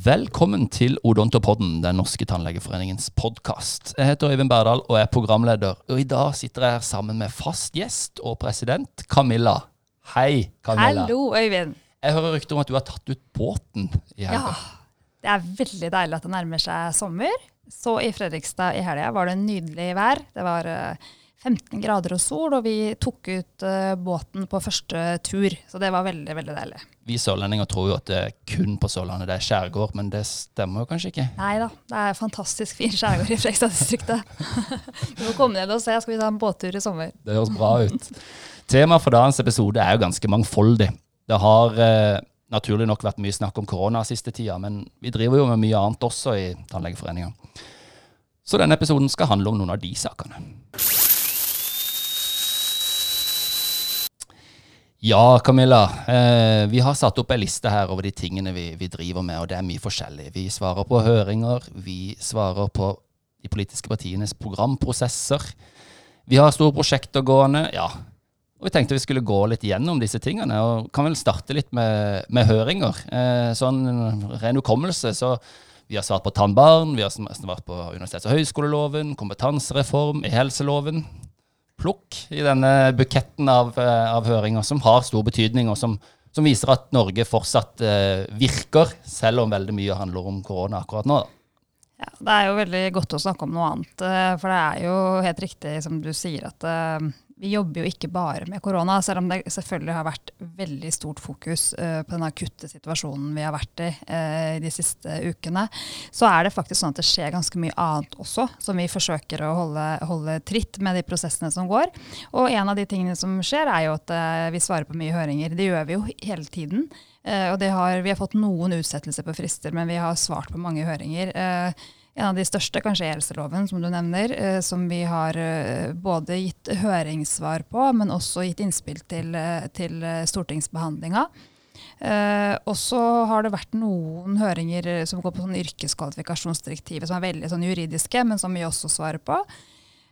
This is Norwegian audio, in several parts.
Velkommen til Odontopodden, Den norske tannlegeforeningens podkast. Jeg heter Øyvind Berdal og er programleder. Og I dag sitter jeg her sammen med fast gjest og president Camilla. Hei, Camilla. Hallo, Øyvind. Jeg hører rykter om at du har tatt ut båten i helga. Ja, det er veldig deilig at det nærmer seg sommer. Så i Fredrikstad i helga var det nydelig vær. Det var eh, 15 grader og sol, og vi tok ut uh, båten på første tur. Så det var veldig, veldig deilig. Vi sørlendinger tror jo at det er kun på Sørlandet det er skjærgård, men det stemmer jo kanskje ikke? Nei da, det er fantastisk fin skjærgård i Frekstad-distriktet. du må komme ned og se, skal vi ta en båttur i sommer. Det høres bra ut. Temaet for dagens episode er jo ganske mangfoldig. Det har uh, naturlig nok vært mye snakk om korona siste tida, men vi driver jo med mye annet også i Tannlegeforeninga. Så denne episoden skal handle om noen av de sakene. Ja, Camilla. Eh, vi har satt opp ei liste her over de tingene vi, vi, driver med, og det er mye forskjellig. Vi svarer på høringer, vi svarer på de politiske partienes programprosesser. Vi har store prosjekter gående, ja. Og vi tenkte vi skulle gå litt gjennom disse tingene, og kan vel starte litt med, med høringer. Eh, sånn ren hukommelse, så vi har svart på tannbarn, vi har svart på universitets- og høyskoleloven, kompetansereform i helseloven plukk i denne buketten av, eh, av høringer som har stor betydning, og som, som viser at Norge fortsatt eh, virker, selv om veldig mye handler om korona akkurat nå. Ja, det er jo veldig godt å snakke om noe annet. Eh, for det er jo helt riktig som du sier at vi jobber jo ikke bare med korona, selv om det selvfølgelig har vært veldig stort fokus uh, på den akutte situasjonen vi har vært i uh, de siste ukene. Så er det faktisk sånn at det skjer ganske mye annet også, som vi forsøker å holde, holde tritt med de prosessene som går. Og en av de tingene som skjer, er jo at uh, vi svarer på mye høringer. Det gjør vi jo hele tiden. og har, vi har fått noen utsettelser på frister, men vi har svart på mange høringer. Uh, en av de største, kanskje helseloven, som du nevner, eh, som vi har eh, både gitt høringssvar på, men også gitt innspill til, eh, til stortingsbehandlinga. Eh, og så har det vært noen høringer som går på sånn yrkeskvalifikasjonsdirektivet, som er veldig sånn juridiske, men som vi også svarer på.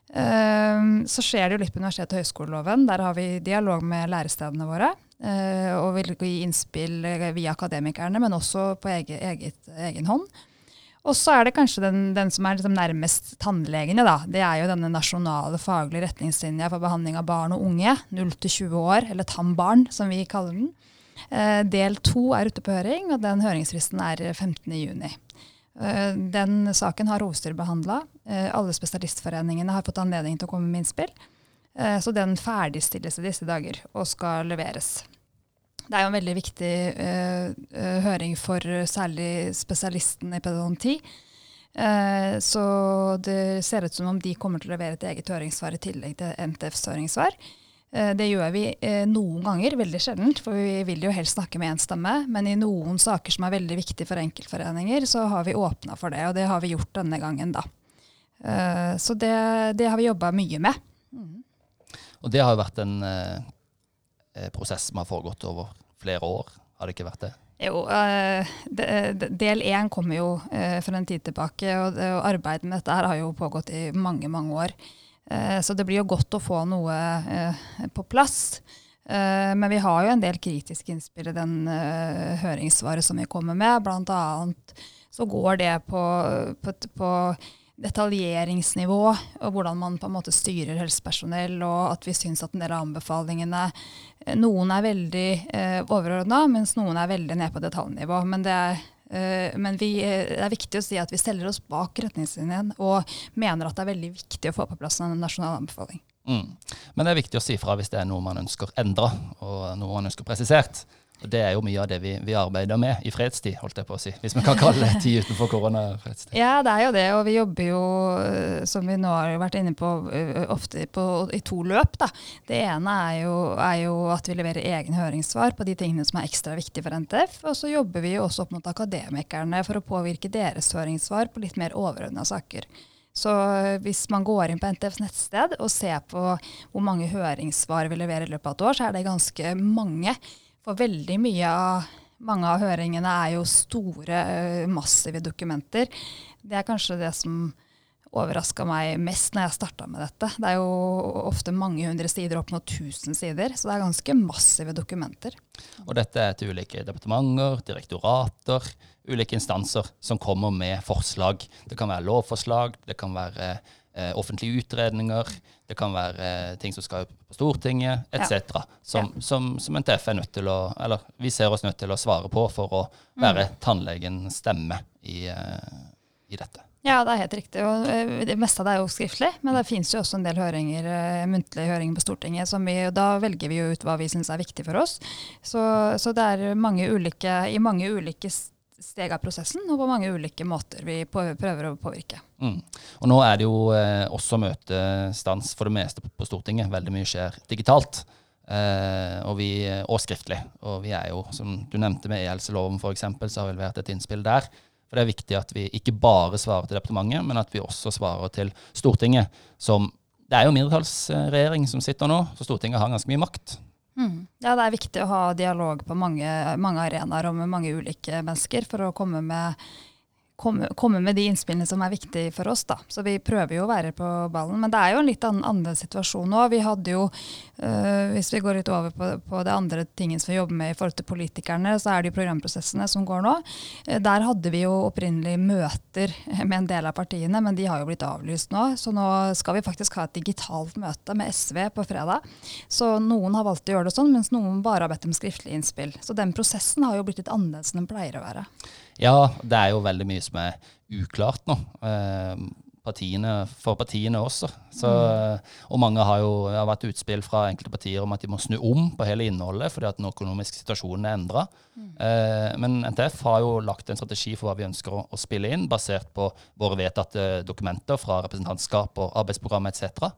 Eh, så skjer det jo litt på universitets- og høyskoleloven. Der har vi dialog med lærestedene våre. Eh, og vil gi innspill via akademikerne, men også på eget, eget, egen hånd. Og så er det kanskje den, den som er liksom nærmest tannlegene. Da. Det er jo denne nasjonale faglige retningslinja for behandling av barn og unge, 0-20 år, eller tannbarn, som vi kaller den. Eh, del to er ute på høring, og den høringsfristen er 15.6. Eh, den saken har hovedstyret behandla. Eh, alle spesialistforeningene har fått anledning til å komme med innspill. Eh, så den ferdigstilles i disse dager og skal leveres. Det er jo en veldig viktig uh, uh, høring for særlig spesialistene i pedodonti. Uh, så det ser ut som om de kommer til å levere et eget høringssvar i tillegg til NTFs høringssvar. Det gjør vi noen ganger, veldig sjeldent, for vi vil jo helst snakke med én stemme. Men i noen saker som er veldig viktige for enkeltforeninger, så har vi åpna for det. Og det har vi gjort denne gangen, da. Så det, det har vi jobba mye med. Mm. Og det har jo vært en Eh, prosess som har foregått over flere år. Har det ikke vært det? Jo, uh, del én kommer jo uh, for en tid tilbake, og, arbeidet med dette her har jo pågått i mange, mange år. Så det blir jo godt å få noe på plass. men vi har jo en del kritiske innspill i den høringssvaret som vi kommer med. Blant annet så går det på, på, på detaljeringsnivå, og hvordan man på en måte styrer helsepersonell, og at vi syns at en del av anbefalingene eh, Noen er veldig eh, overordna, mens noen er veldig ned på detaljnivå. Men, det er, eh, men vi, eh, det er viktig å si at vi stiller oss bak retningslinjen og mener at det er veldig viktig å få på plass en nasjonal anbefaling. Mm. Men det er viktig å si fra hvis det er noe man ønsker endra, og noe man ønsker presisert. Og Det er jo mye av det vi, vi, arbeider med i fredstid, holdt jeg på å si. Hvis vi kan kalle det tid utenfor koronafredstid. Ja, det er jo det. Og vi jobber jo, eh, som vi nå har vært inne på, eh, ofte på, i to løp. Da. Det ene er jo, er jo, at vi leverer egne høringssvar på de tingene som er ekstra viktige for NTF. Og så jobber vi jo også opp mot akademikerne for å påvirke deres høringssvar på litt mer overordna saker. Så eh, hvis man går inn på NTFs nettsted og ser på hvor mange høringssvar vi leverer i løpet av et år, så er det ganske mange. For veldig mye av mange av høringene er jo store, eh, massive dokumenter. Det er kanskje det som overraska meg mest når jeg starta med dette. Det er jo ofte mange hundre sider, opp mot 1000 sider, så det er ganske massive dokumenter. Og dette er til ulike departementer, direktorater, ulike instanser som kommer med forslag. Det kan være lovforslag, det kan være eh, offentlige utredninger, det kan være eh, ting som skal på Stortinget, etc. Som, ja. som, som, NTF er nødt til å, eller vi ser oss nødt til å svare på for å være mm. tannlegens stemme i, eh, i dette. Ja, det er helt riktig. og eh, Det meste av det er jo skriftlig, men det finnes jo også en del høringer, eh, muntlige høringer på Stortinget. som vi, Da velger vi jo ut hva vi syns er viktig for oss. Så, så, det er mange ulike, i mange ulike steg av prosessen og på mange ulike måter vi prøver å påvirke. Mm. Og Nå er det jo eh, også møtestans for det meste på, på Stortinget. Veldig mye skjer digitalt. Eh, og, vi, og skriftlig. Og vi er jo, som du nevnte med e-helseloven f.eks., så har vi levert et innspill der. For det er viktig at vi ikke bare svarer til departementet, men at vi også svarer til Stortinget. Som, det er jo mindretallsregjering som sitter nå, så Stortinget har ganske mye makt. Mm. Ja, det er viktig å ha dialog på mange, mange arenaer og med mange ulike mennesker for å komme med komme, komme, med de innspillene som er viktige for oss. Da. Så vi prøver jo å være på ballen. Men det er jo en litt annen, situasjon nå. Vi hadde jo, øh, Hvis vi går litt over på, på, det andre tingen som vi jobber med i forhold til politikerne, så er det jo programprosessene som går nå. Eh, der hadde vi jo opprinnelig møter med en del av partiene, men de har jo blitt avlyst nå. Så nå skal vi faktisk ha et digitalt møte med SV på fredag. Så noen har valgt å gjøre det sånn, mens noen bare har bedt om skriftlig innspill. Så den prosessen har jo blitt litt annerledes enn den pleier å være. Ja, det er jo veldig mye som er uklart nå. Eh, partiene, for partiene også. Så, mm. Og mange har jo har vært utspill fra enkelte partier om at de må snu om på hele innholdet fordi at den økonomiske situasjonen er endra. Mm. Eh, men NTF har jo lagt en strategi for hva vi ønsker å, å, spille inn, basert på våre vedtatte dokumenter fra representantskap og arbeidsprogram etc.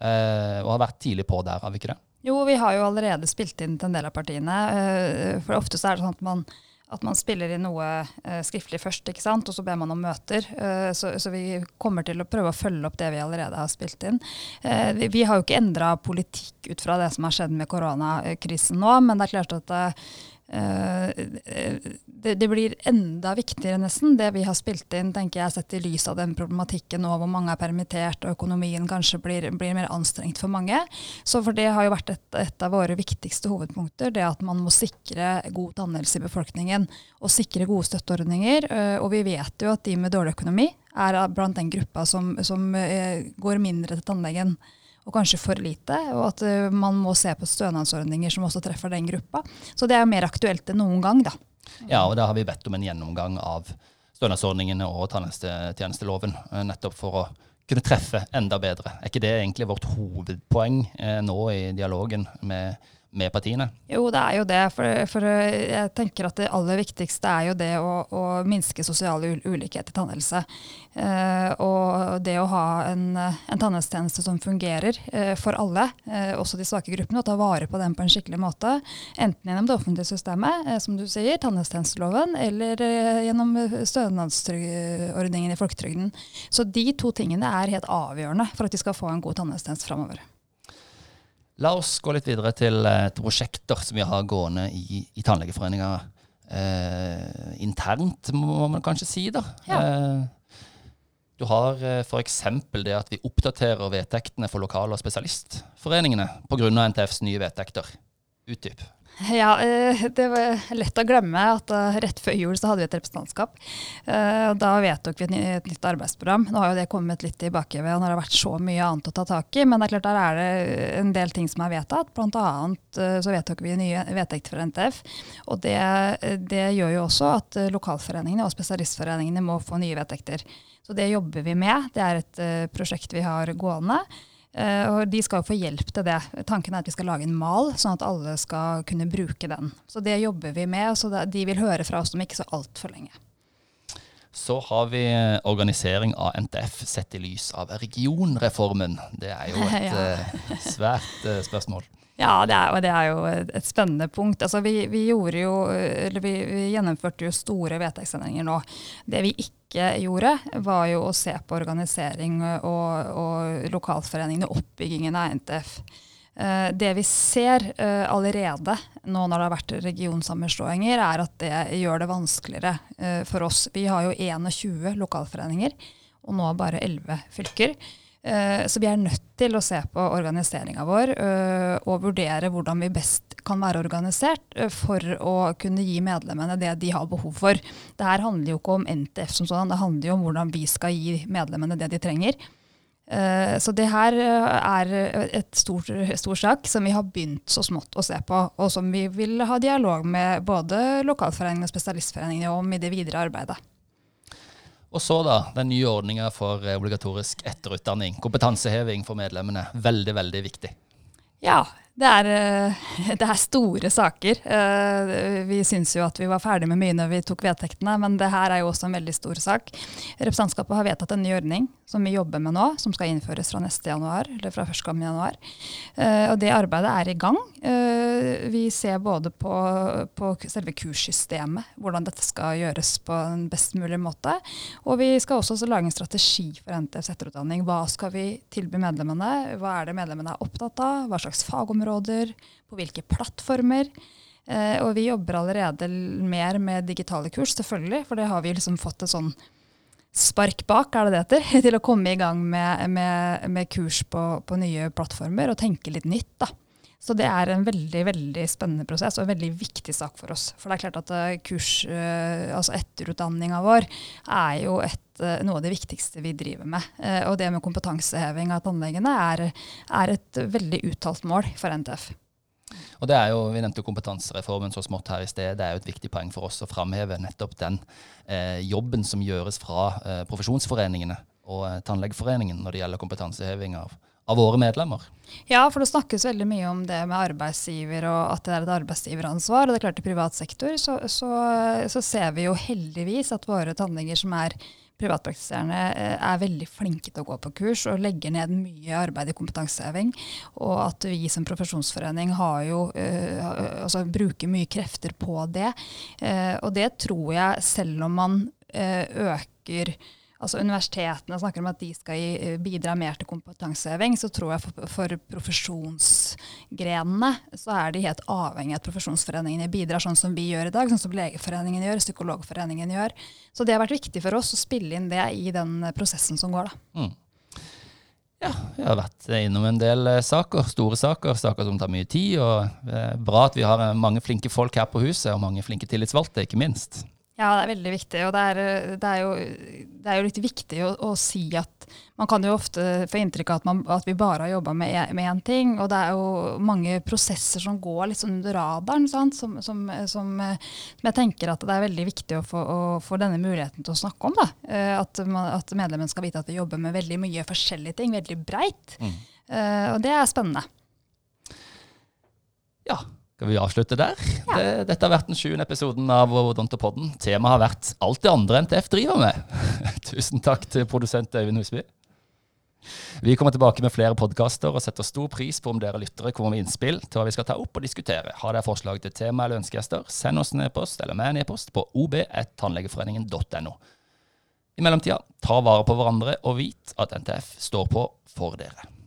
Eh, og har vært tidlig på der, har vi ikke det? Jo, vi har jo allerede spilt inn til en del av partiene. Eh, for ofte så er det sånn at man at man spiller inn noe eh, skriftlig først, ikke sant? og så ber man om møter. Eh, så, så, vi kommer til å prøve å følge opp det vi allerede har spilt inn. Eh, vi, vi, har jo ikke endra politikk ut fra det som har skjedd med koronakrisen nå, men det er klart at Eh, det, det, blir enda viktigere nesten, det vi har spilt inn, tenker jeg, sett i lys av den problematikken nå hvor mange er permittert og økonomien kanskje blir, blir mer anstrengt for mange. Så for det har jo vært et, et, av våre viktigste hovedpunkter, det at man må sikre god tannhelse i befolkningen og sikre gode støtteordninger. Eh, og vi vet jo at de med dårlig økonomi er blant den gruppa som, som eh, går mindre til tannlegen og kanskje for lite. Og at uh, man må se på stønadsordninger som også treffer den gruppa. Så det er mer aktuelt enn noen gang, da. Ja, og da har vi bedt om en gjennomgang av stønadsordningene og tannhelsetjenesteloven, uh, nettopp for å kunne treffe enda bedre. Er ikke det egentlig vårt hovedpoeng uh, nå i dialogen med med partiene? Jo, det er jo det. For, for, jeg tenker at det aller viktigste er jo det å, å minske sosiale ulikhet i tannhelse. Eh, og det å ha en, en tannhelsetjeneste som fungerer eh, for alle, eh, også de svake gruppene, og ta vare på dem på en skikkelig måte. Enten gjennom det offentlige systemet, eh, som du sier, tannhelsetjenesteloven, eller eh, gjennom stønadsordningen i folketrygden. Så de to tingene er helt avgjørende for at vi skal få en god tannhelsetjeneste framover. La oss gå litt videre til til prosjekter som vi har gående i, i Tannlegeforeninga. Eh, internt, må man kanskje si. da. Ja. Eh, du har eh, f.eks. det at vi oppdaterer vedtektene for lokale- og spesialistforeningene pga. NTFs nye vedtekter. Utdyp. Ja, eh, det var lett å glemme at eh, rett før jul så hadde vi et representantskap. Eh, da vedtok vi et nytt arbeidsprogram. Nå har jo det kommet litt tilbake ved når det har vært så mye annet å ta tak i. Men det er klart der er det en del ting som er vedtatt. Blant annet så vedtok vi nye vedtekter for NTF. Og det, det gjør jo også at lokalforeningene og spesialistforeningene må få nye vedtekter. Så det jobber vi med. Det er et prosjekt vi har gående. Uh, og De skal få hjelp til det. Tanken er at vi skal lage en mal, sånn at alle skal kunne bruke den. Så Det jobber vi med. så De vil høre fra oss om ikke så altfor lenge. Så har vi organisering av NTF sett i lys av regionreformen. Det er jo et ja. uh, svært uh, spørsmål. Ja, det er, og det er jo et spennende punkt. Altså, vi, vi, jo, vi, vi, gjennomførte jo store vedtektsendringer nå. Det vi ikke gjorde, var jo å se på organisering og, og lokalforeningene, oppbyggingen av NTF. Eh, det vi ser uh, allerede nå når det har vært regionsammenslåinger, er at det gjør det vanskeligere uh, for oss. Vi har jo 21 lokalforeninger. og nå bare elleve fylker. Eh, så vi er nødt til å se på organiseringa vår eh, og vurdere hvordan vi best kan være organisert eh, for å kunne gi medlemmene det de har behov for. Dette handler jo ikke om NTF som sånn, det handler jo om hvordan vi skal gi medlemmene det de trenger. Så det her er et stort, stor sak som vi har begynt så smått å se på, og som vi vil ha dialog med både lokalforeningene og spesialistforeningene om i det videre arbeidet. Og så da, den nye ordninga for eh, obligatorisk etterutdanning. Kompetanseheving for medlemmene. Veldig, veldig viktig. Ja, det er, eh, det er, store saker. Eh, vi syns jo at vi var ferdig med mye når vi tok vedtektene, men det her er jo også en veldig stor sak. Representantskapet har vedtatt en ny ordning som vi jobber med nå, som skal innføres fra neste januar, eller fra 1. januar. Eh, og det arbeidet er i gang. Vi ser både på, på selve kurssystemet, hvordan dette skal gjøres på en best mulig måte. Og vi skal også lage en strategi for NTFs etterutdanning. Hva skal vi tilby medlemmene? Hva er det medlemmene er opptatt av? Hva slags fagområder? Områder, på hvilke plattformer. Eh, og vi jobber allerede mer med digitale kurs, selvfølgelig, for det har vi liksom fått et sånn spark bak, er det det heter, til å komme i gang med, med, med kurs på, på, nye plattformer og tenke litt nytt. da. Så det er en veldig veldig spennende prosess og en veldig viktig sak for oss. For det er klart at eh, kurs, eh, altså etterutdanninga vår er jo et, eh, noe av det viktigste vi driver med. Og det med kompetanseheving av tannlegene er, er et veldig uttalt mål for NTF. Og det er jo, Vi nevnte kompetansereformen så smått her i sted. Det er jo et viktig poeng for oss å framheve nettopp den eh, jobben som gjøres fra eh, profesjonsforeningene og eh, Tannlegeforeningen når det gjelder kompetanseheving av, av våre medlemmer. Ja, for det snakkes veldig mye om det med arbeidsgiver og at det er et arbeidsgiveransvar. Og det er klart i privat sektor så, så, så ser vi jo heldigvis at våre tannleger som er privatpraktiserende eh, er veldig flinke til å gå på kurs og legger ned mye arbeid i kompetanseheving. Og at vi som profesjonsforening jo, uh, altså bruker mye krefter på det. Uh, og det tror jeg, selv om man uh, øker altså Universitetene snakker om at de skal eh, bidra mer til kompetanseheving. Så tror jeg for, for profesjonsgrenene så er de helt avhengig av at profesjonsforeningene bidrar sånn som vi gjør i dag. Sånn som Legeforeningen gjør, Psykologforeningen gjør. Så det har vært viktig for oss å spille inn det i den prosessen som går. da. Mm. Ja, vi har vært innom en del eh, saker, store saker, saker som tar mye tid. og Bra at vi har eh, mange flinke folk her på huset, og mange flinke tillitsvalgte, ikke minst. Ja, det er veldig viktig. Og det er, det er, jo, det er jo, litt viktig å, å, si at man kan jo ofte få inntrykk av at, man, at vi bare har jobba med én ting. Og det er jo mange prosesser som går litt sånn under radaren, som, som, som, som, jeg tenker at det er veldig viktig å få, å få, denne muligheten til å snakke om. Eh, at, man, at medlemmene skal vite at vi jobber med veldig mye forskjellige ting, veldig breit. Mm. Og det er spennende. Ja. Skal vi avslutte der? Ja. Det, dette har vært den sjuende episoden av Odontopodden. Temaet har vært alt det andre NTF driver med. Tusen takk til produsent Øyvind Husby. Vi kommer tilbake med flere podkaster og setter stor pris på om dere lyttere kommer med innspill til hva vi skal ta opp og diskutere. Har dere forslag til tema eller ønskegjester, send oss en e-post eller med en e-post på ob1tannlegeforeningen.no. I mellomtida, ta vare på hverandre og vit at NTF står på for dere.